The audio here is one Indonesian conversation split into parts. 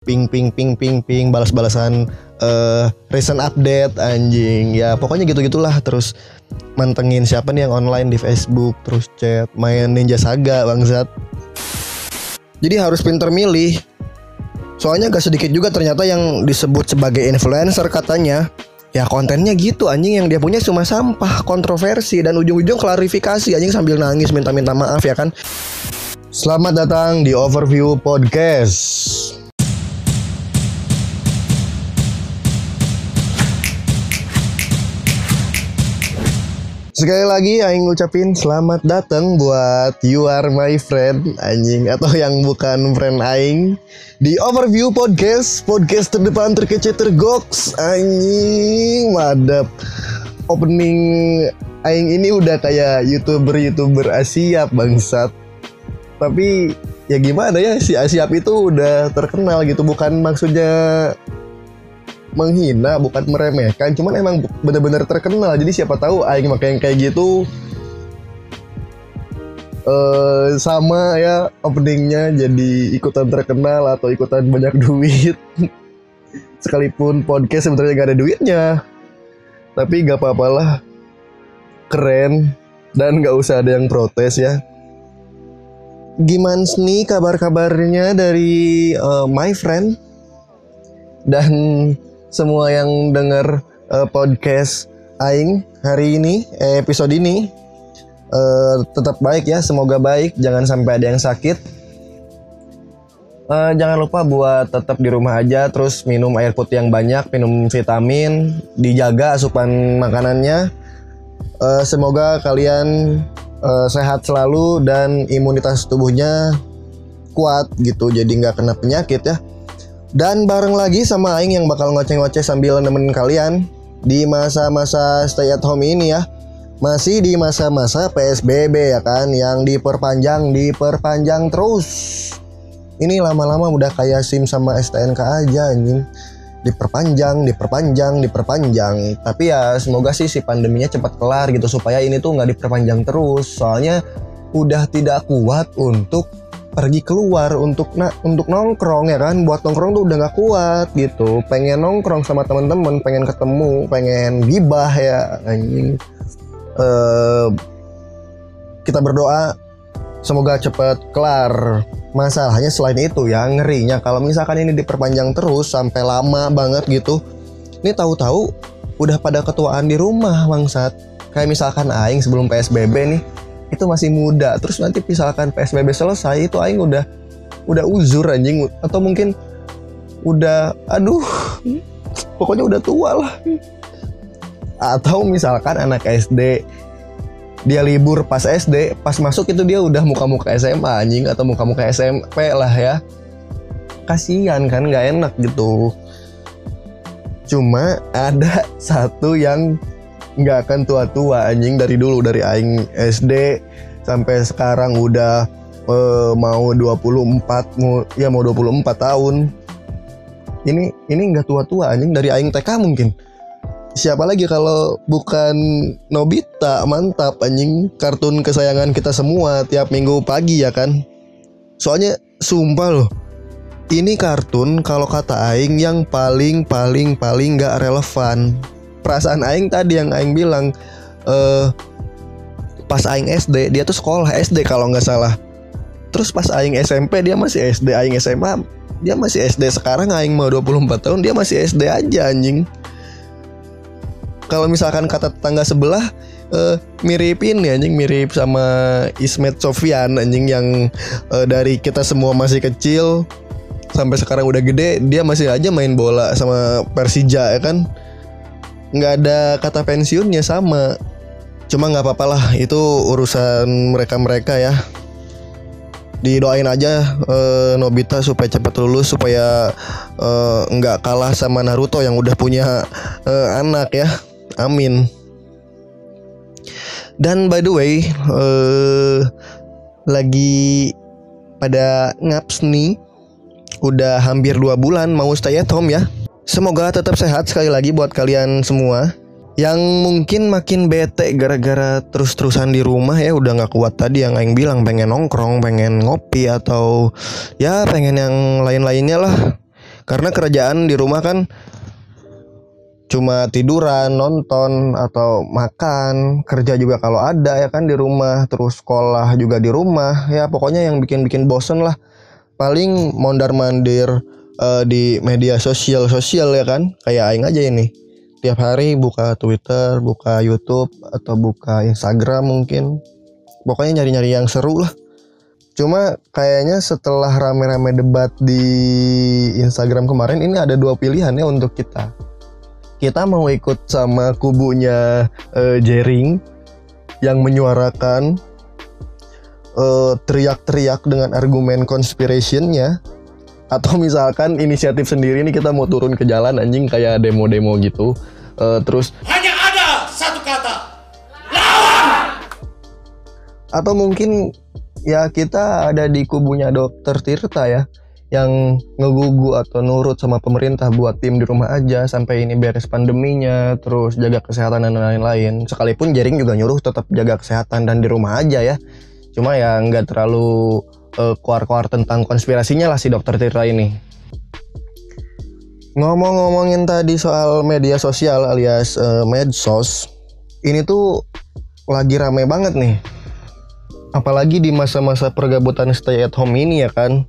ping ping ping ping ping balas-balasan eh recent update anjing. Ya pokoknya gitu gitulah terus mantengin siapa nih yang online di Facebook terus chat main Ninja Saga bangsat. Jadi harus pinter milih. Soalnya gak sedikit juga ternyata yang disebut sebagai influencer katanya. Ya kontennya gitu anjing. Yang dia punya cuma sampah kontroversi dan ujung-ujung klarifikasi. Anjing sambil nangis minta-minta maaf ya kan? Selamat datang di Overview Podcast. Sekali lagi aing ngucapin selamat datang buat you are my friend anjing atau yang bukan friend aing di Overview Podcast, podcast terdepan terkece tergoks anjing madap. Opening aing ini udah kayak YouTuber-YouTuber Asia bangsat. Tapi ya gimana ya si Asiap itu udah terkenal gitu bukan maksudnya menghina bukan meremehkan cuman emang bener-bener terkenal. Jadi siapa tahu aing pakai yang kayak gitu eh sama ya openingnya jadi ikutan terkenal atau ikutan banyak duit. Sekalipun podcast sebenarnya gak ada duitnya tapi gak apa-apalah keren dan gak usah ada yang protes ya. Gimana nih kabar-kabarnya dari uh, my friend dan semua yang dengar uh, podcast Aing hari ini eh, episode ini uh, tetap baik ya semoga baik jangan sampai ada yang sakit. Uh, jangan lupa buat tetap di rumah aja terus minum air putih yang banyak minum vitamin dijaga asupan makanannya. Uh, semoga kalian uh, sehat selalu dan imunitas tubuhnya kuat gitu jadi nggak kena penyakit ya dan bareng lagi sama Aing yang bakal ngoceh-ngoceh sambil nemenin kalian di masa-masa stay at home ini ya. Masih di masa-masa PSBB ya kan yang diperpanjang, diperpanjang terus. Ini lama-lama udah kayak SIM sama STNK aja anjing. Diperpanjang, diperpanjang, diperpanjang. Tapi ya semoga sih si pandeminya cepat kelar gitu supaya ini tuh nggak diperpanjang terus. Soalnya udah tidak kuat untuk pergi keluar untuk na untuk nongkrong ya kan? Buat nongkrong tuh udah gak kuat gitu. Pengen nongkrong sama teman-teman pengen ketemu pengen gibah ya. Anjing. Uh, kita berdoa semoga cepat kelar. Masalahnya selain itu ya ngerinya. Kalau misalkan ini diperpanjang terus sampai lama banget gitu ini tahu-tahu udah pada ketuaan di rumah bangsat. Kayak misalkan aing sebelum PSBB nih itu masih muda. Terus nanti misalkan PSBB selesai itu aing udah udah uzur anjing. Atau mungkin udah aduh pokoknya udah tua lah. Atau misalkan anak SD dia libur pas SD pas masuk itu dia udah muka-muka SMA anjing atau muka-muka SMP lah ya. Kasihan kan nggak enak gitu. Cuma ada satu yang nggak akan tua-tua anjing dari dulu dari aing SD sampai sekarang udah uh, mau 24 mau ya mau 24 tahun. Ini ini nggak tua-tua anjing dari aing TK mungkin. Siapa lagi kalau bukan Nobita mantap anjing kartun kesayangan kita semua tiap minggu pagi ya kan. Soalnya sumpah loh ini kartun kalau kata Aing yang paling paling paling gak relevan perasaan aing tadi yang aing bilang uh, pas aing SD dia tuh sekolah SD kalau nggak salah. Terus pas aing SMP dia masih SD aing SMA dia masih SD sekarang aing mau 24 tahun dia masih SD aja anjing. Kalau misalkan kata tetangga sebelah uh, miripin ya anjing mirip sama Ismet Sofyan anjing yang uh, dari kita semua masih kecil sampai sekarang udah gede dia masih aja main bola sama Persija ya kan nggak ada kata pensiunnya sama. Cuma nggak apa-apa lah itu urusan mereka mereka ya. Didoain aja uh, Nobita supaya cepat lulus supaya uh, nggak kalah sama Naruto yang udah punya uh, anak ya. Amin. Dan by the way uh, lagi pada ngaps nih. Udah hampir dua bulan mau stay at home ya Semoga tetap sehat sekali lagi buat kalian semua yang mungkin makin bete gara-gara terus-terusan di rumah ya udah nggak kuat tadi yang Aing bilang pengen nongkrong, pengen ngopi atau ya pengen yang lain-lainnya lah. karena kerjaan di rumah kan cuma tiduran, nonton atau makan, kerja juga kalau ada ya kan di rumah, terus sekolah juga di rumah. Ya pokoknya yang bikin-bikin bosen lah. Paling mondar-mandir uh, di media sosial-sosial ya kan. Kayak aing aja ini. Tiap hari buka Twitter, buka YouTube atau buka Instagram mungkin. Pokoknya nyari-nyari yang seru lah. Cuma kayaknya setelah rame-rame debat di Instagram kemarin ini ada dua pilihan ya untuk kita kita mau ikut sama kubunya uh, Jering yang menyuarakan eh, teriak-teriak dengan argumen conspirationnya atau misalkan inisiatif sendiri nih kita mau turun ke jalan anjing kayak demo-demo gitu. Uh, terus hanya ada satu kata. Lawan! Atau mungkin ya kita ada di kubunya dokter Tirta ya yang ngegugu atau nurut sama pemerintah buat tim di rumah aja sampai ini beres pandeminya terus jaga kesehatan dan lain-lain. Sekalipun jaring juga nyuruh tetap jaga kesehatan dan di rumah aja ya. Cuma ya nggak terlalu uh, kuar-kuar tentang konspirasinya lah si dokter Tirta ini. Ngomong-ngomongin tadi soal media sosial alias uh, medsos ini tuh lagi rame banget nih. Apalagi di masa-masa pergabutan stay at home ini ya kan.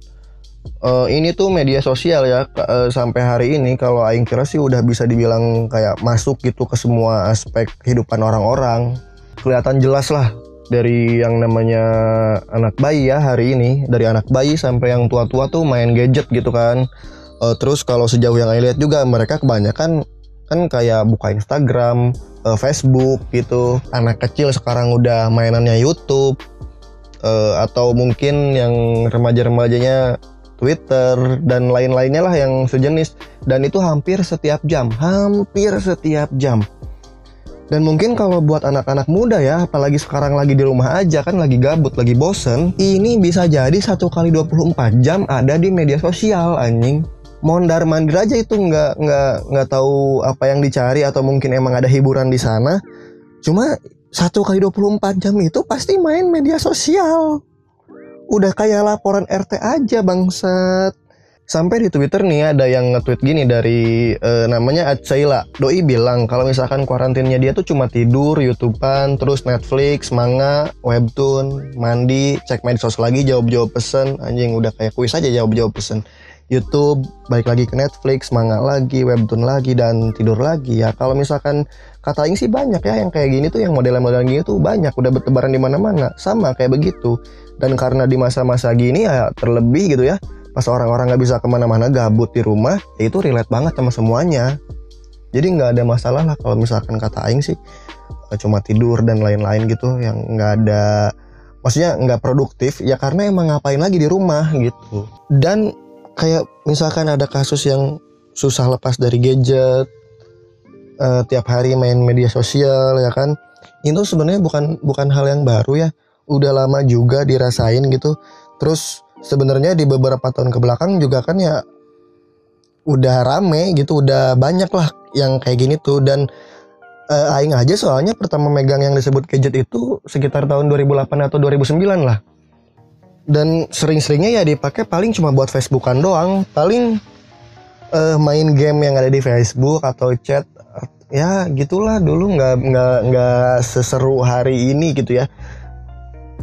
Uh, ini tuh media sosial ya uh, sampai hari ini kalau aing kira sih udah bisa dibilang kayak masuk gitu ke semua aspek kehidupan orang-orang. Kelihatan jelas lah dari yang namanya anak bayi ya hari ini, dari anak bayi sampai yang tua-tua tuh main gadget gitu kan. Uh, terus kalau sejauh yang aing lihat juga mereka kebanyakan kan kayak buka Instagram, uh, Facebook gitu. Anak kecil sekarang udah mainannya YouTube. Uh, atau mungkin yang remaja-remajanya Twitter dan lain-lainnya lah yang sejenis dan itu hampir setiap jam, hampir setiap jam. Dan mungkin kalau buat anak-anak muda ya, apalagi sekarang lagi di rumah aja kan lagi gabut, lagi bosen, ini bisa jadi satu kali 24 jam ada di media sosial anjing. Mondar mandir aja itu nggak nggak nggak tahu apa yang dicari atau mungkin emang ada hiburan di sana. Cuma satu kali 24 jam itu pasti main media sosial udah kayak laporan RT aja bangsat sampai di Twitter nih ada yang nge-tweet gini dari uh, namanya Adsaila doi bilang kalau misalkan kuarantinnya dia tuh cuma tidur YouTubean terus Netflix manga webtoon mandi cek medsos lagi jawab-jawab pesen. Anjing udah kayak kuis aja jawab-jawab pesen. YouTube, balik lagi ke Netflix, manga lagi, webtoon lagi, dan tidur lagi. Ya. Kalau misalkan kata Ing sih banyak ya yang kayak gini tuh, yang model-model gini tuh banyak, udah bertebaran di mana-mana, sama kayak begitu. Dan karena di masa-masa gini ya terlebih gitu ya, pas orang-orang nggak bisa ke mana-mana, gabut di rumah, ya itu relate banget sama semuanya. Jadi nggak ada masalah lah kalau misalkan kata Aing sih eh, cuma tidur dan lain-lain gitu, yang nggak ada maksudnya nggak produktif ya karena emang ngapain lagi di rumah gitu. Dan kayak misalkan ada kasus yang susah lepas dari gadget uh, tiap hari main media sosial ya kan? Itu sebenarnya bukan bukan hal yang baru ya. Udah lama juga dirasain gitu. Terus sebenarnya di beberapa tahun ke belakang juga kan ya udah rame gitu udah banyak lah yang kayak gini tuh. Dan uh, aing aja soalnya pertama megang yang disebut gadget itu sekitar tahun 2008 atau 2009 lah. Dan sering-seringnya ya dipakai paling cuma buat Facebookan doang. Paling uh, main game yang ada di Facebook atau chat ya gitulah. Dulu nggak nggak nggak seseru hari ini gitu ya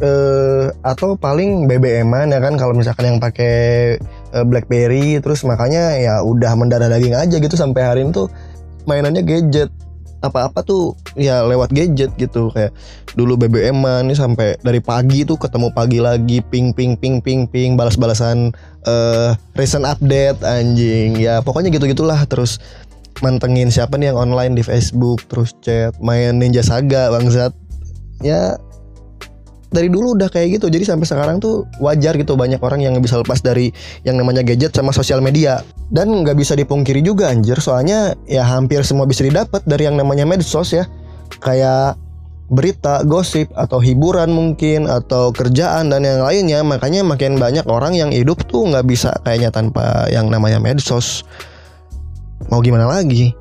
uh, atau paling BBM-an ya kan kalau misalkan yang pakai uh, BlackBerry terus makanya ya udah mendarah daging aja gitu sampai hari ini tuh mainannya gadget. Apa-apa tuh ya lewat gadget gitu kayak dulu BBM nih sampai dari pagi tuh ketemu pagi lagi ping ping ping ping ping balas-balasan uh, recent update anjing. Ya pokoknya gitu gitulah terus mantengin siapa nih yang online di Facebook terus chat main Ninja Saga bangsat. Ya dari dulu udah kayak gitu. Jadi sampai sekarang tuh wajar gitu banyak orang yang bisa lepas dari yang namanya gadget sama sosial media. Dan nggak bisa dipungkiri juga anjir. Soalnya ya hampir semua bisa didapat dari yang namanya medsos ya. Kayak berita, gosip atau hiburan mungkin atau kerjaan dan yang lainnya. Makanya makin banyak orang yang hidup tuh nggak bisa kayaknya tanpa yang namanya medsos. Mau gimana lagi?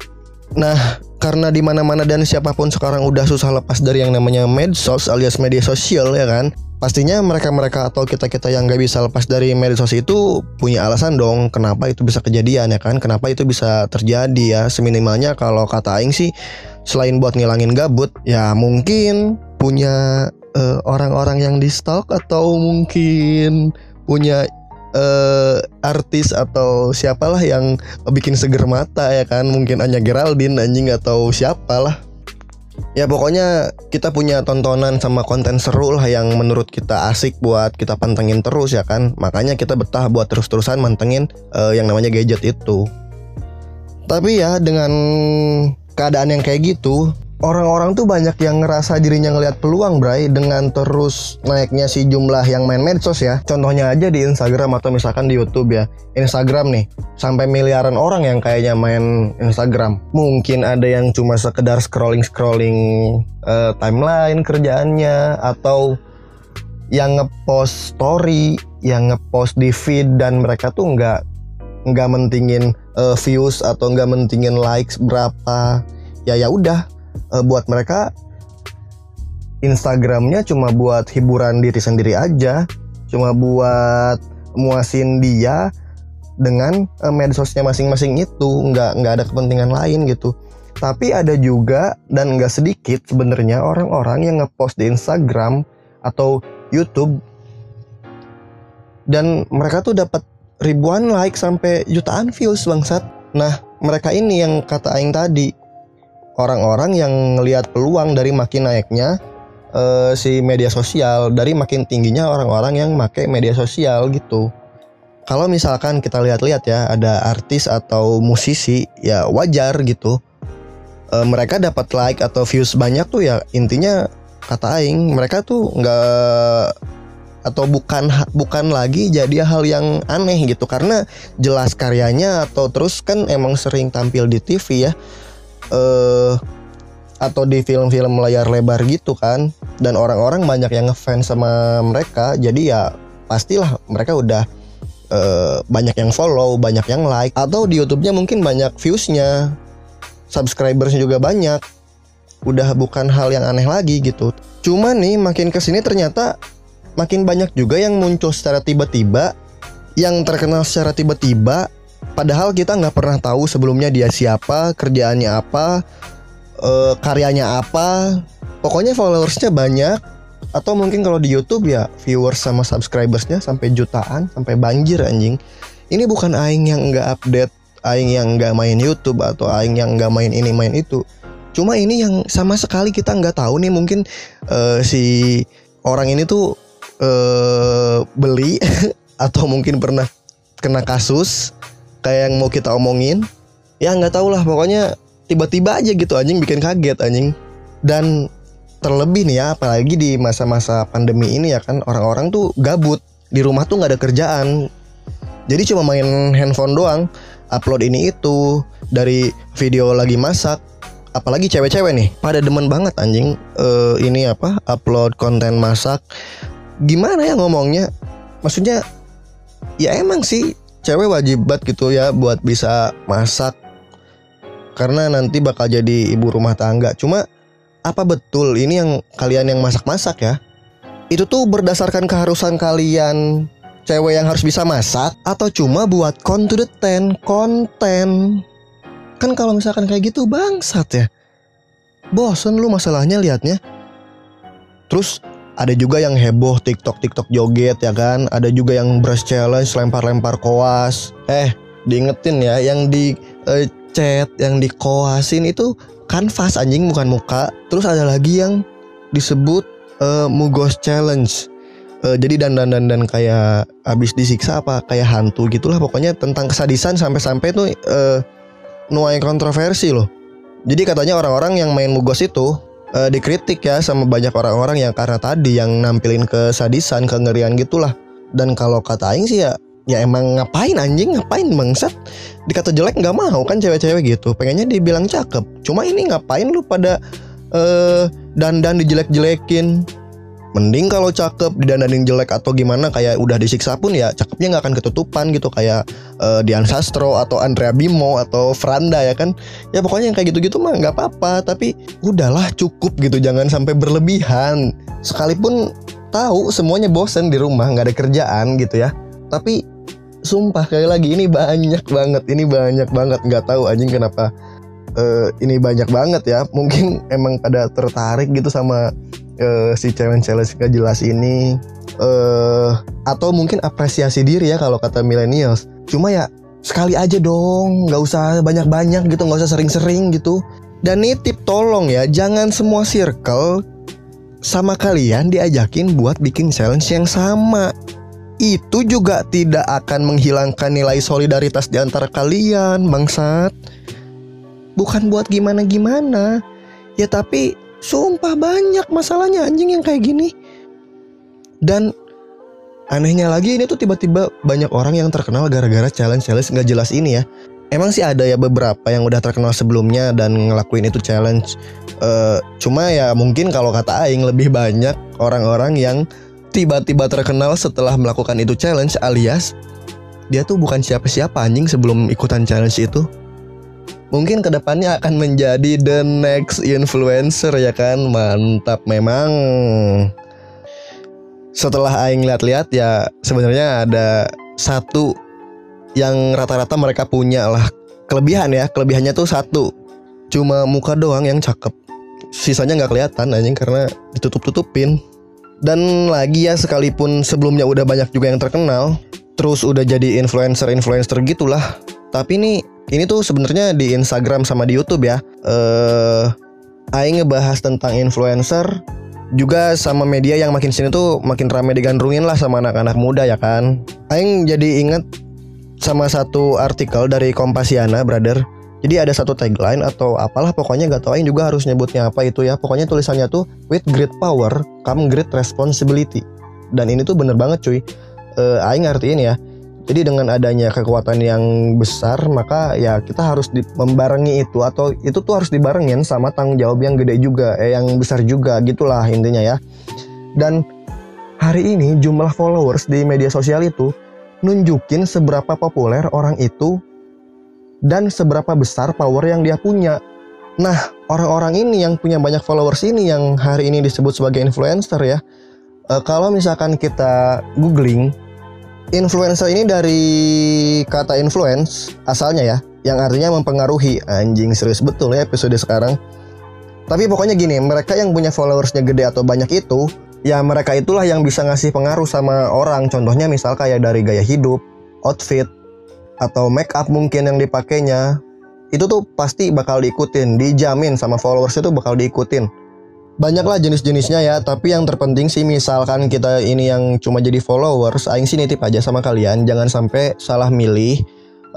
Nah karena di mana-mana dan siapa pun sekarang udah susah lepas dari yang namanya medsos alias media sosial ya kan? Pastinya mereka-mereka atau kita-kita yang nggak bisa lepas dari medsos itu punya alasan dong kenapa itu bisa kejadian ya kan? Kenapa itu bisa terjadi ya? Seminimalnya kalau kata Aing sih selain buat ngilangin gabut ya mungkin punya eh, orang-orang yang di stalk atau mungkin punya eh, artis atau siapalah yang bikin seger mata ya kan mungkin hanya Geraldine anjing atau siapalah Ya pokoknya kita punya tontonan sama konten seru lah yang menurut kita asik buat kita pantengin terus ya kan. Makanya kita betah buat terus-terusan mantengin eh, yang namanya gadget itu. Tapi ya dengan keadaan yang kayak gitu, orang-orang tuh banyak yang ngerasa dirinya ngelihat peluang Bray dengan terus naiknya si jumlah yang main medsos ya. Contohnya aja di Instagram atau misalkan di YouTube ya. Instagram nih, sampai miliaran orang yang kayaknya main Instagram. Mungkin ada yang cuma sekedar scrolling-scrolling eh, timeline kerjaannya atau yang ngepost story, yang ngepost di feed dan mereka tuh nggak nggak mentingin eh, views atau nggak mentingin likes berapa. Ya ya udah, uh, buat mereka Instagramnya cuma buat hiburan diri sendiri aja, cuma buat muasin dia dengan uh, medsosnya masing-masing itu, nggak nggak ada kepentingan lain gitu. Tapi ada juga dan nggak sedikit sebenarnya orang-orang yang ngepost di Instagram atau YouTube dan mereka tuh dapat ribuan like sampai jutaan views bangsat. Nah, mereka ini yang kata aing tadi orang-orang yang ngelihat peluang dari makin naiknya uh, si media sosial, dari makin tingginya orang-orang yang make media sosial gitu. Kalau misalkan kita lihat-lihat ya, ada artis atau musisi ya wajar gitu. Uh, mereka dapat like atau views banyak tuh ya intinya kata aing mereka tuh nggak atau bukan bukan lagi jadi hal yang aneh gitu karena jelas karyanya atau terus kan emang sering tampil di TV ya eh atau di film-film layar lebar gitu kan. Dan orang-orang banyak yang ngefans sama mereka. Jadi ya pastilah mereka udah eh, banyak yang follow banyak yang like. Atau di YouTube-nya mungkin banyak views-nya subscribersnya juga banyak. Udah bukan hal yang aneh lagi gitu. Cuma nih makin ke sini ternyata makin banyak juga yang muncul secara tiba-tiba. Yang terkenal secara tiba-tiba Padahal kita nggak pernah tahu sebelumnya dia siapa, kerjaannya apa, uh, karyanya apa. Pokoknya followersnya banyak. Atau mungkin kalau di YouTube ya viewers sama subscribersnya sampai jutaan, sampai banjir anjing. Ini bukan aing yang nggak update, aing yang nggak main YouTube atau aing yang nggak main ini main itu. Cuma ini yang sama sekali kita nggak tahu nih mungkin uh, si orang ini tuh uh, beli atau mungkin pernah kena kasus kayak yang mau kita omongin ya nggak tau lah pokoknya tiba-tiba aja gitu anjing bikin kaget anjing. Dan terlebih nih ya apalagi di masa-masa pandemi ini ya kan orang-orang tuh gabut di rumah tuh nggak ada kerjaan. Jadi cuma main handphone doang upload ini itu dari video lagi masak apalagi cewek-cewek nih pada demen banget anjing. Uh, ini apa upload konten masak. Gimana ya ngomongnya? Maksudnya ya emang sih cewek wajib banget gitu ya buat bisa masak karena nanti bakal jadi ibu rumah tangga. Cuma apa betul ini yang kalian yang masak-masak ya? Itu tuh berdasarkan keharusan kalian cewek yang harus bisa masak atau cuma buat con to the ten konten? Kan kalau misalkan kayak gitu bangsat ya. Bosen lu masalahnya liatnya. Terus ada juga yang heboh TikTok TikTok joget ya kan? Ada juga yang brush challenge lempar-lempar koas. Eh diingetin ya yang di uh, chat yang di koasin itu kanvas anjing bukan muka. Terus ada lagi yang disebut uh, mugos challenge. Uh, jadi dan dan dan dan kayak abis disiksa apa kayak hantu gitulah pokoknya tentang kesadisan sampai-sampai tuh uh, nuai kontroversi loh. Jadi katanya orang-orang yang main mugos itu uh, dikritik ya sama banyak orang-orang yang karena tadi yang nampilin kesadisan, kengerian gitulah. Dan kalau kata aing sih ya ya emang ngapain anjing ngapain bangsat? Dikata jelek nggak mau kan cewek-cewek gitu pengennya dibilang cakep. Cuma ini ngapain lu pada uh, dandan dijelek-jelekin mending kalau cakep didandanin jelek atau gimana kayak udah disiksa pun ya cakepnya nggak akan ketutupan gitu. Kayak uh, Dian Sastro atau Andrea Bimo atau Franda ya kan. Ya pokoknya yang kayak gitu-gitu mah nggak apa-apa tapi udahlah cukup gitu. Jangan sampai berlebihan. Sekalipun tahu semuanya bosen di rumah nggak ada kerjaan gitu ya. Tapi sumpah kayak lagi ini banyak banget ini banyak banget. Nggak tahu anjing kenapa uh, ini banyak banget ya. Mungkin emang pada tertarik gitu sama uh, si challenge challenge gak jelas ini uh, atau mungkin apresiasi diri ya kalau kata millennials cuma ya sekali aja dong nggak usah banyak-banyak gitu nggak usah sering-sering gitu dan nitip tolong ya jangan semua circle sama kalian diajakin buat bikin challenge yang sama. Itu juga tidak akan menghilangkan nilai solidaritas di antara kalian, bangsat. Bukan buat gimana-gimana. Ya tapi sumpah banyak masalahnya anjing yang kayak gini. Dan anehnya lagi ini tuh tiba-tiba banyak orang yang terkenal gara-gara challenge-challenge nggak jelas ini ya. Emang sih ada ya beberapa yang udah terkenal sebelumnya dan ngelakuin itu challenge. Uh, cuma ya mungkin kalau kata Aing lebih banyak orang-orang yang tiba-tiba terkenal setelah melakukan itu challenge alias dia tuh bukan siapa-siapa anjing sebelum ikutan challenge itu. Mungkin ke depannya akan menjadi the next influencer ya kan? Mantap memang. Setelah Aing lihat-lihat ya sebenarnya ada satu yang rata-rata mereka punya lah. Kelebihan ya kelebihannya tuh satu. Cuma muka doang yang cakep. Sisanya nggak kelihatan anjing karena ditutup tutupin dan lagi ya sekalipun sebelumnya udah banyak juga yang terkenal terus udah jadi influencer influencer gitulah. Tapi ini ini tuh sebenarnya di Instagram sama di YouTube ya eh Aing ngebahas tentang influencer juga sama media yang makin sini tuh makin rame digandrungin lah sama anak-anak muda ya kan. Aing jadi inget sama satu artikel dari Kompasiana, brother. Jadi ada satu tagline atau apalah pokoknya gak tau juga harus nyebutnya apa itu ya. Pokoknya tulisannya tuh with great power come great responsibility. Dan ini tuh bener banget cuy. Uh, Aing ngertiin ya. Jadi dengan adanya kekuatan yang besar maka ya kita harus di, membarengi itu atau itu tuh harus dibarengin sama tanggung jawab yang gede juga, eh yang besar juga gitulah intinya ya. Dan hari ini jumlah followers di media sosial itu nunjukin seberapa populer orang itu dan seberapa besar power yang dia punya. Nah, orang-orang ini yang punya banyak followers ini yang hari ini disebut sebagai influencer ya. E, kalau misalkan kita googling, influencer ini dari kata influence asalnya ya, yang artinya mempengaruhi. Anjing serius betul ya episode sekarang. Tapi pokoknya gini, mereka yang punya followersnya gede atau banyak itu ya mereka itulah yang bisa ngasih pengaruh sama orang. Contohnya misal kayak dari gaya hidup, outfit, atau make up mungkin yang dipakainya. Itu tuh pasti bakal diikutin, dijamin sama followers itu bakal diikutin. Banyaklah jenis-jenisnya ya, tapi yang terpenting sih misalkan kita ini yang cuma jadi followers, aing sih nitip aja sama kalian, jangan sampai salah milih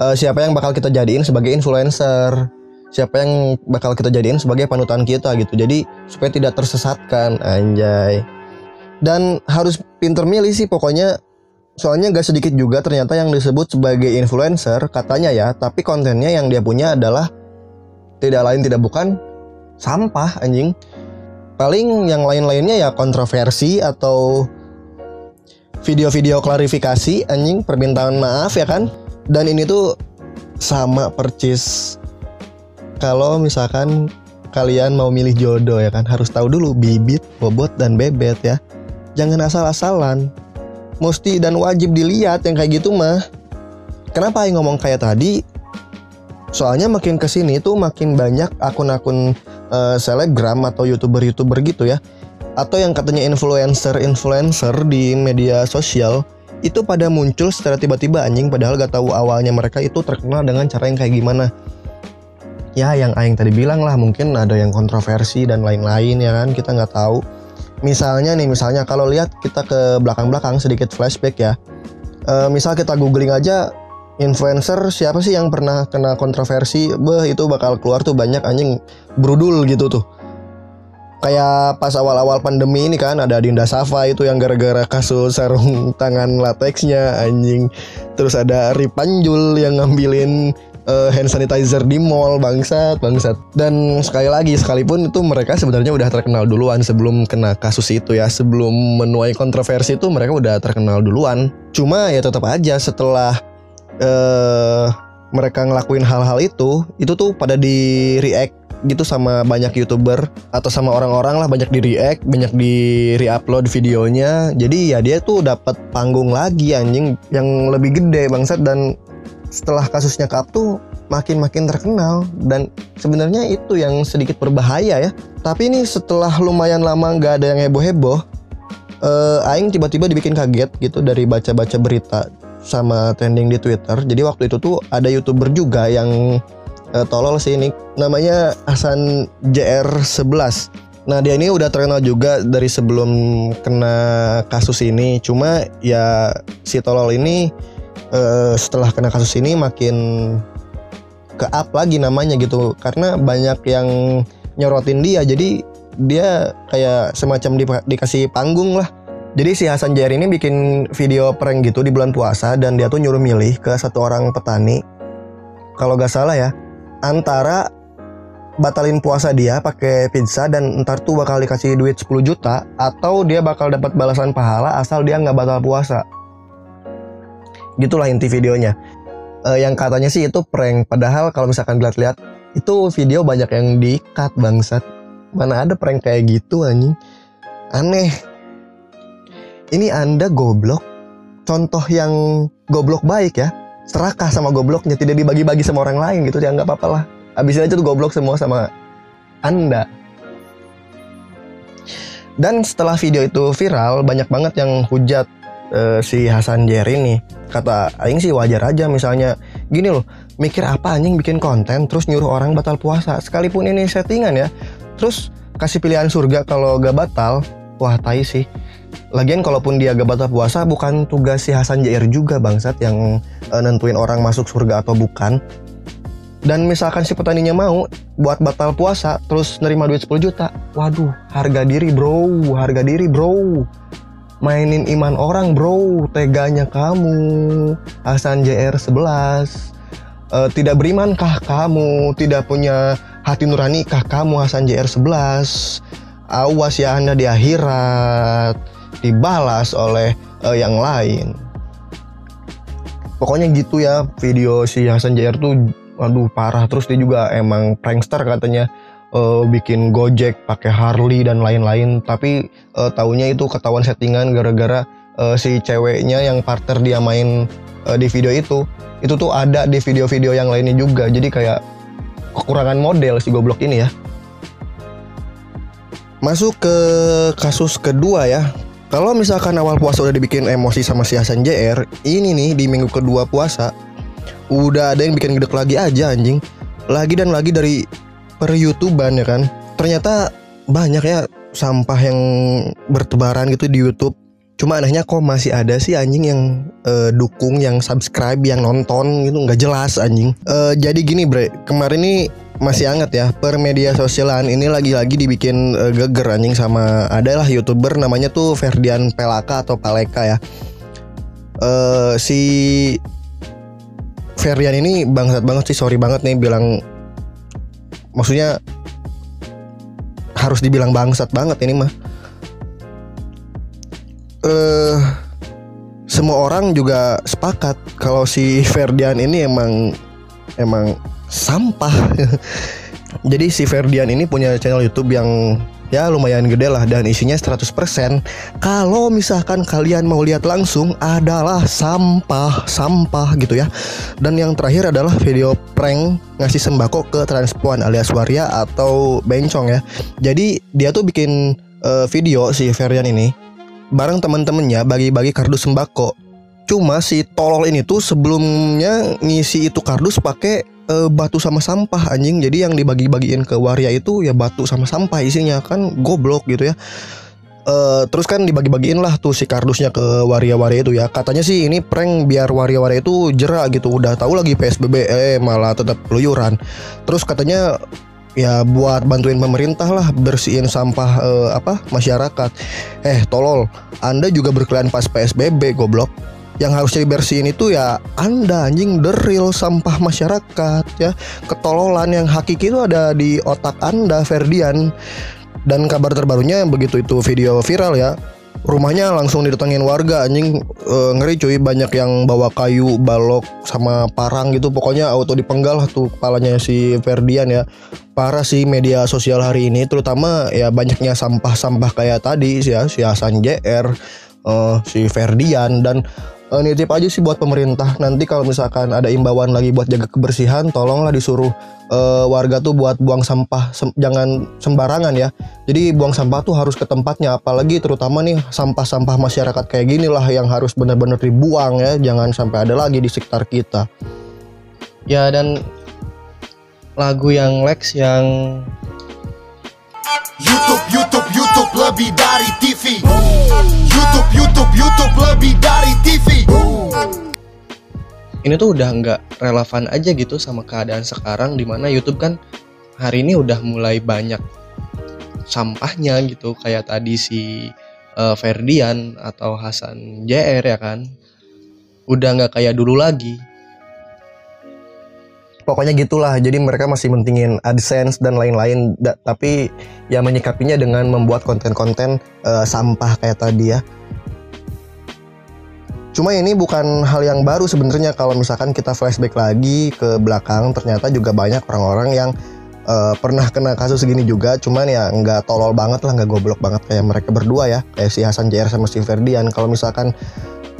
uh, siapa yang bakal kita jadiin sebagai influencer. Siapa yang bakal kita jadiin sebagai panutan kita gitu. Jadi supaya tidak tersesatkan anjay. Dan harus pinter milih sih pokoknya. Soalnya gak sedikit juga ternyata yang disebut sebagai influencer katanya ya tapi kontennya yang dia punya adalah tidak lain tidak bukan sampah anjing paling yang lain-lainnya ya kontroversi atau video-video klarifikasi anjing permintaan maaf ya kan dan ini tuh sama percis kalau misalkan kalian mau milih jodoh ya kan harus tahu dulu bibit, bobot dan bebet ya jangan asal-asalan. Mesti dan wajib dilihat yang kayak gitu mah. Kenapa yang ngomong kayak tadi? Soalnya makin ke sini tuh makin banyak akun-akun uh, selebgram atau youtuber-youtuber gitu ya. Atau yang katanya influencer-influencer di media sosial itu pada muncul secara tiba-tiba anjing padahal gak tahu awalnya mereka itu terkenal dengan cara yang kayak gimana. Ya yang Aing tadi bilang lah mungkin ada yang kontroversi dan lain-lain ya kan kita nggak tahu. Misalnya nih misalnya kalau lihat kita ke belakang-belakang sedikit flashback ya. E, misal kita googling aja influencer siapa sih yang pernah kena kontroversi? Beh itu bakal keluar tuh banyak anjing brudul gitu tuh. Kayak pas awal-awal pandemi ini kan ada Dinda Safa itu yang gara-gara kasus sarung tangan lateksnya anjing. Terus ada Ripanjul yang ngambilin uh, hand sanitizer di mall bangsat bangsat. Dan sekali lagi sekalipun itu mereka sebenarnya udah terkenal duluan sebelum kena kasus itu ya. Sebelum menuai kontroversi itu mereka udah terkenal duluan. Cuma ya tetap aja setelah uh, mereka ngelakuin hal-hal itu itu tuh pada di react gitu sama banyak youtuber atau sama orang-orang lah banyak di react banyak di reupload videonya. Jadi ya dia tuh dapat panggung lagi anjing yang lebih gede bangsat. Dan setelah kasusnya ke up tuh makin makin terkenal. Dan sebenarnya itu yang sedikit berbahaya ya. Tapi ini setelah lumayan lama nggak ada yang heboh heboh uh, Aing tiba-tiba dibikin kaget gitu dari baca-baca berita sama trending di Twitter. Jadi waktu itu tuh ada youtuber juga yang uh, tolol sih ini. Namanya Hasan JR11 Nah dia ini udah terkenal juga dari sebelum kena kasus ini. Cuma ya si tolol ini uh, setelah kena kasus ini makin ke up lagi namanya gitu. Karena banyak yang nyorotin dia. Jadi dia kayak semacam di, dikasih panggung lah jadi si Hasan JR ini bikin video prank gitu di bulan puasa dan dia tuh nyuruh milih ke satu orang petani kalau gak salah ya antara batalin puasa dia pakai pizza dan ntar tuh bakal dikasih duit 10 juta atau dia bakal dapat balasan pahala asal dia nggak batal puasa. Gitulah inti videonya. Uh, yang katanya sih itu prank, padahal kalau misalkan dilihat-lihat itu video banyak yang di-cut bangsat. Mana ada prank kayak gitu anjing. Aneh. Ini Anda goblok. Contoh yang goblok baik ya. Serakah sama gobloknya tidak dibagi-bagi sama orang lain gitu ya nggak apa-apa lah. Habisin aja tuh goblok semua sama anda. Dan setelah video itu viral banyak banget yang hujat uh, si Hasan Jer ini. Kata Aing sih wajar aja misalnya gini loh mikir apa anjing bikin konten terus nyuruh orang batal puasa? Sekalipun ini settingan ya. Terus kasih pilihan surga kalau gak batal wah tai sih Lagian kalaupun dia gak batal puasa bukan tugas si Hasan Jair juga bangsat yang e, nentuin orang masuk surga atau bukan. Dan misalkan si petaninya mau buat batal puasa terus nerima duit 10 juta. Waduh, harga diri bro, harga diri bro. Mainin iman orang bro, teganya kamu. Hasan JR 11. E, tidak berimankah kamu? Tidak punya hati nurani kah kamu Hasan JR 11? Awas ya Anda di akhirat dibalas oleh uh, yang lain. Pokoknya gitu ya video si Hasan JR tuh aduh parah. Terus dia juga emang prankster katanya uh, bikin Gojek pakai Harley dan lain-lain. Tapi uh, taunya itu ketahuan settingan gara-gara uh, si ceweknya yang partner dia main uh, di video itu. Itu tuh ada di video-video yang lainnya juga. Jadi kayak kekurangan model si goblok ini ya. Masuk ke kasus kedua ya kalau misalkan awal puasa udah dibikin emosi sama si Hasan JR, ini nih di minggu kedua puasa udah ada yang bikin gede lagi aja anjing. Lagi dan lagi dari per YouTubean ya kan. Ternyata banyak ya sampah yang bertebaran gitu di YouTube. Cuma anehnya kok masih ada sih anjing yang uh, dukung, yang subscribe, yang nonton gitu. Nggak jelas anjing. Uh, jadi gini bre, kemarin nih masih hangat ya per media sosialan ini lagi-lagi dibikin uh, geger anjing sama adalah youtuber namanya tuh Ferdian Pelaka atau Paleka ya. Uh, si Ferdian ini bangsat banget sih sorry banget nih bilang maksudnya harus dibilang bangsat banget ini mah uh, semua orang juga sepakat kalau si Ferdian ini emang emang sampah. Jadi si Ferdian ini punya channel YouTube yang ya lumayan gede lah dan isinya 100% kalau misalkan kalian mau lihat langsung adalah sampah sampah gitu ya. Dan yang terakhir adalah video prank ngasih sembako ke transpuan alias waria atau bencong ya. Jadi dia tuh bikin uh, video si Ferdian ini bareng temen-temennya bagi-bagi kardus sembako. Cuma si tolol ini tuh sebelumnya ngisi itu kardus pakai uh, batu sama sampah anjing. Jadi yang dibagi-bagiin ke waria itu ya batu sama sampah isinya kan goblok gitu ya. Uh, terus kan dibagi-bagiin lah tuh si kardusnya ke waria-waria itu ya. Katanya sih ini prank biar waria-waria itu jerak gitu. Udah tahu lagi PSBB eh malah tetap keluyuran terus katanya ya buat bantuin pemerintah lah bersihin sampah uh, apa masyarakat. Eh tolol anda juga berkeliaran pas PSBB goblok. Yang harusnya dibersihin itu ya anda anjing deril sampah masyarakat ya. Ketololan yang hakiki itu ada di otak anda Ferdian. Dan kabar terbarunya begitu itu video viral ya rumahnya langsung didatengin warga anjing. Eh, ngeri cuy banyak yang bawa kayu balok sama parang gitu. Pokoknya auto dipenggal tuh kepalanya si Ferdian ya. Parah sih media sosial hari ini terutama ya banyaknya sampah-sampah kayak tadi sih ya si Hasan JR eh, si Ferdian dan eh, nitip aja sih buat pemerintah. Nanti kalau misalkan ada imbauan lagi buat jaga kebersihan tolonglah disuruh eh, warga tuh buat buang sampah sem- jangan sembarangan ya. Jadi buang sampah tuh harus ke tempatnya apalagi terutama nih sampah-sampah masyarakat kayak gini lah yang harus benar-benar dibuang ya. Jangan sampai ada lagi di sekitar kita. Ya dan lagu yang Lex yang YouTube, YouTube, YouTube lebih dari TV. YouTube, YouTube, YouTube lebih dari TV. ini tuh udah nggak relevan aja gitu sama keadaan sekarang di mana YouTube kan hari ini udah mulai banyak sampahnya gitu kayak tadi si eh, Ferdian atau Hasan JR ya kan udah nggak kayak dulu lagi pokoknya gitulah. Jadi mereka masih mentingin AdSense dan lain-lain. Tapi ya menyikapinya dengan membuat konten-konten eh, sampah kayak tadi ya. Cuma ini bukan hal yang baru sebenarnya. Kalau misalkan kita flashback lagi ke belakang ternyata juga banyak orang-orang yang eh, pernah kena kasus segini juga. Cuman ya nggak tolol banget lah nggak goblok banget kayak mereka berdua ya. Kayak si Hasan JR sama si Ferdian. Kalau misalkan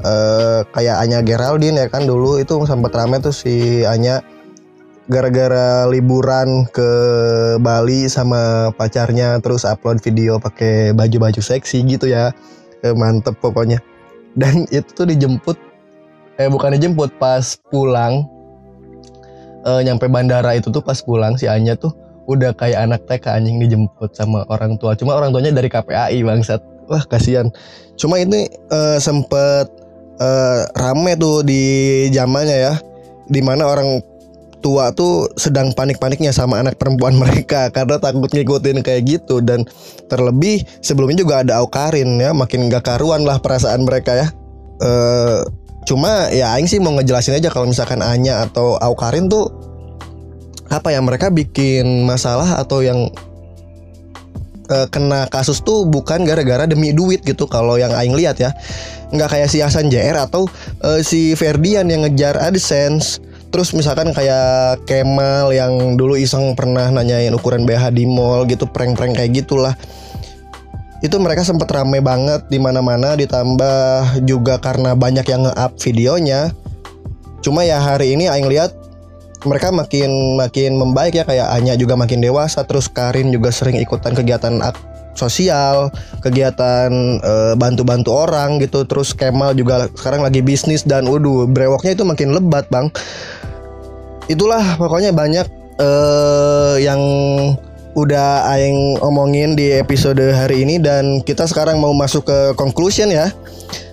eh, kayak Anya Geraldine ya kan dulu itu sempat rame tuh si Anya gara-gara liburan ke Bali sama pacarnya terus upload video pakai baju-baju seksi gitu ya. Eh, mantep pokoknya. Dan itu tuh dijemput eh bukan dijemput pas pulang. Eh, nyampe bandara itu tuh pas pulang si Anya tuh udah kayak anak TK anjing dijemput sama orang tua. Cuma orang tuanya dari KPAI bangsat. Wah kasihan. Cuma ini eh, sempet eh, rame tuh di zamannya ya di mana orang tua tuh sedang panik-paniknya sama anak perempuan mereka karena takut ngikutin kayak gitu. Dan terlebih sebelumnya juga ada Aukarin ya makin gak karuan lah perasaan mereka ya. Eh cuma ya Aing sih mau ngejelasin aja kalau misalkan Anya atau Aukarin tuh apa ya mereka bikin masalah atau yang eh, kena kasus tuh bukan gara-gara demi duit gitu kalau yang Aing lihat ya. Nggak kayak si Hasan JR atau eh, si Ferdian yang ngejar AdSense Terus misalkan kayak Kemal yang dulu iseng pernah nanyain ukuran BH di mall gitu prank-prank kayak gitulah. Itu mereka sempet rame banget di mana-mana ditambah juga karena banyak yang nge-up videonya. Cuma ya hari ini aing lihat mereka makin makin membaik ya kayak Anya juga makin dewasa terus Karin juga sering ikutan kegiatan sosial, kegiatan eh, bantu-bantu orang gitu. Terus Kemal juga sekarang lagi bisnis dan waduh brewoknya itu makin lebat, Bang. Itulah pokoknya banyak eh yang udah aing omongin di episode hari ini dan kita sekarang mau masuk ke conclusion ya.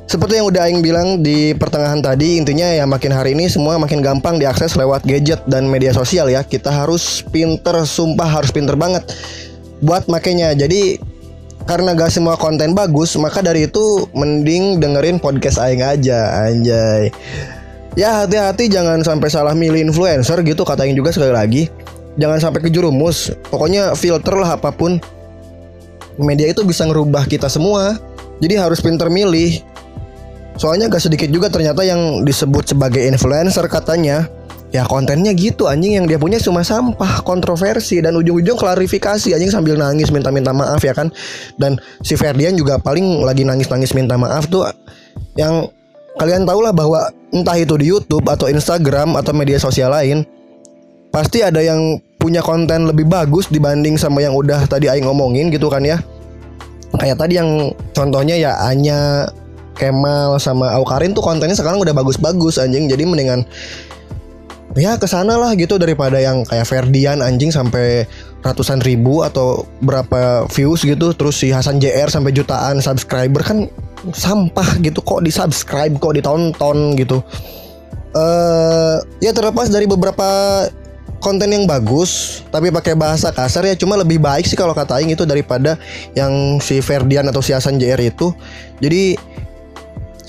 Seperti yang udah aing bilang di pertengahan tadi, intinya ya makin hari ini semua makin gampang diakses lewat gadget dan media sosial ya. Kita harus pinter, sumpah harus pinter banget buat makainya. Jadi karena gak semua konten bagus, maka dari itu mending dengerin podcast aing aja, anjay. Ya hati-hati jangan sampai salah milih influencer gitu kata aing juga sekali lagi. Jangan sampai kejurumus. Pokoknya filter lah apa pun. Media itu bisa ngerubah kita semua. Jadi harus pinter milih. Soalnya gak sedikit juga ternyata yang disebut sebagai influencer katanya Ya kontennya gitu anjing. Yang dia punya cuma sampah kontroversi dan ujung-ujung klarifikasi. Anjing sambil nangis minta-minta maaf ya kan? Dan si Ferdian juga paling lagi nangis-nangis minta maaf tuh. Yang kalian tahulah bahwa entah itu di YouTube atau Instagram atau media sosial lain pasti ada yang punya konten lebih bagus dibanding sama yang udah tadi aing ngomongin gitu kan ya? Kayak tadi yang contohnya ya Anya Kemal sama Aukarin tuh kontennya sekarang udah bagus-bagus anjing. Jadi mendingan ya ke sana lah gitu daripada yang kayak Ferdian anjing sampai ratusan ribu atau berapa views gitu. Terus si Hasan JR sampai jutaan subscriber kan sampah gitu. Kok di subscribe kok ditonton gitu. Eh ya terlepas dari beberapa konten yang bagus tapi pakai bahasa kasar ya cuma lebih baik sih kalau kata Aing itu daripada yang si Ferdian atau si Hasan JR itu. Jadi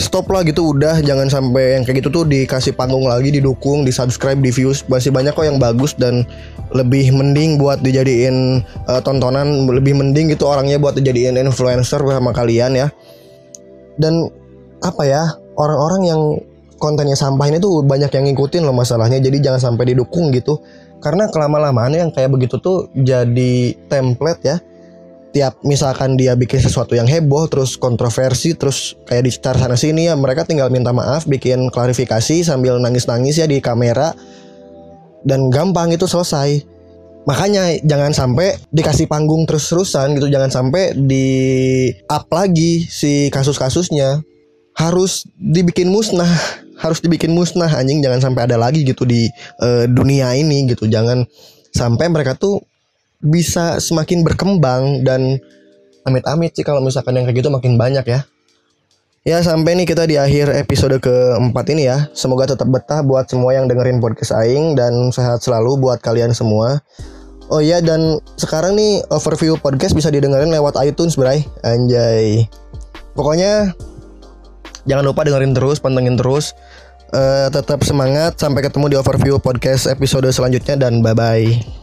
stop lah gitu udah. Jangan sampai yang kayak gitu tuh dikasih panggung lagi didukung di subscribe di views masih banyak kok yang bagus dan lebih mending buat dijadiin eh, tontonan. Lebih mending gitu orangnya buat dijadiin influencer sama kalian ya. Dan apa ya orang-orang yang kontennya sampah ini tuh banyak yang ngikutin loh masalahnya. Jadi jangan sampai didukung gitu. Karena kelama-lamaan yang kayak begitu tuh jadi template ya tiap misalkan dia bikin sesuatu yang heboh terus kontroversi terus kayak dicecar sana sini ya mereka tinggal minta maaf bikin klarifikasi sambil nangis-nangis ya di kamera. Dan gampang itu selesai. Makanya jangan sampai dikasih panggung terus-terusan gitu jangan sampai di up lagi si kasus-kasusnya. Harus dibikin musnah harus dibikin musnah anjing. Jangan sampai ada lagi gitu di eh, dunia ini gitu. Jangan sampai mereka tuh bisa semakin berkembang dan amit-amit sih kalau misalkan yang kayak gitu makin banyak ya. Ya sampai nih kita di akhir episode keempat ini ya. Semoga tetap betah buat semua yang dengerin podcast Aing Dan sehat selalu buat kalian semua. Oh iya dan sekarang nih overview podcast bisa didengerin lewat iTunes bray. Anjay. Pokoknya jangan lupa dengerin terus, pantengin terus. Eh, Tetap semangat, sampai ketemu di overview podcast episode selanjutnya dan bye-bye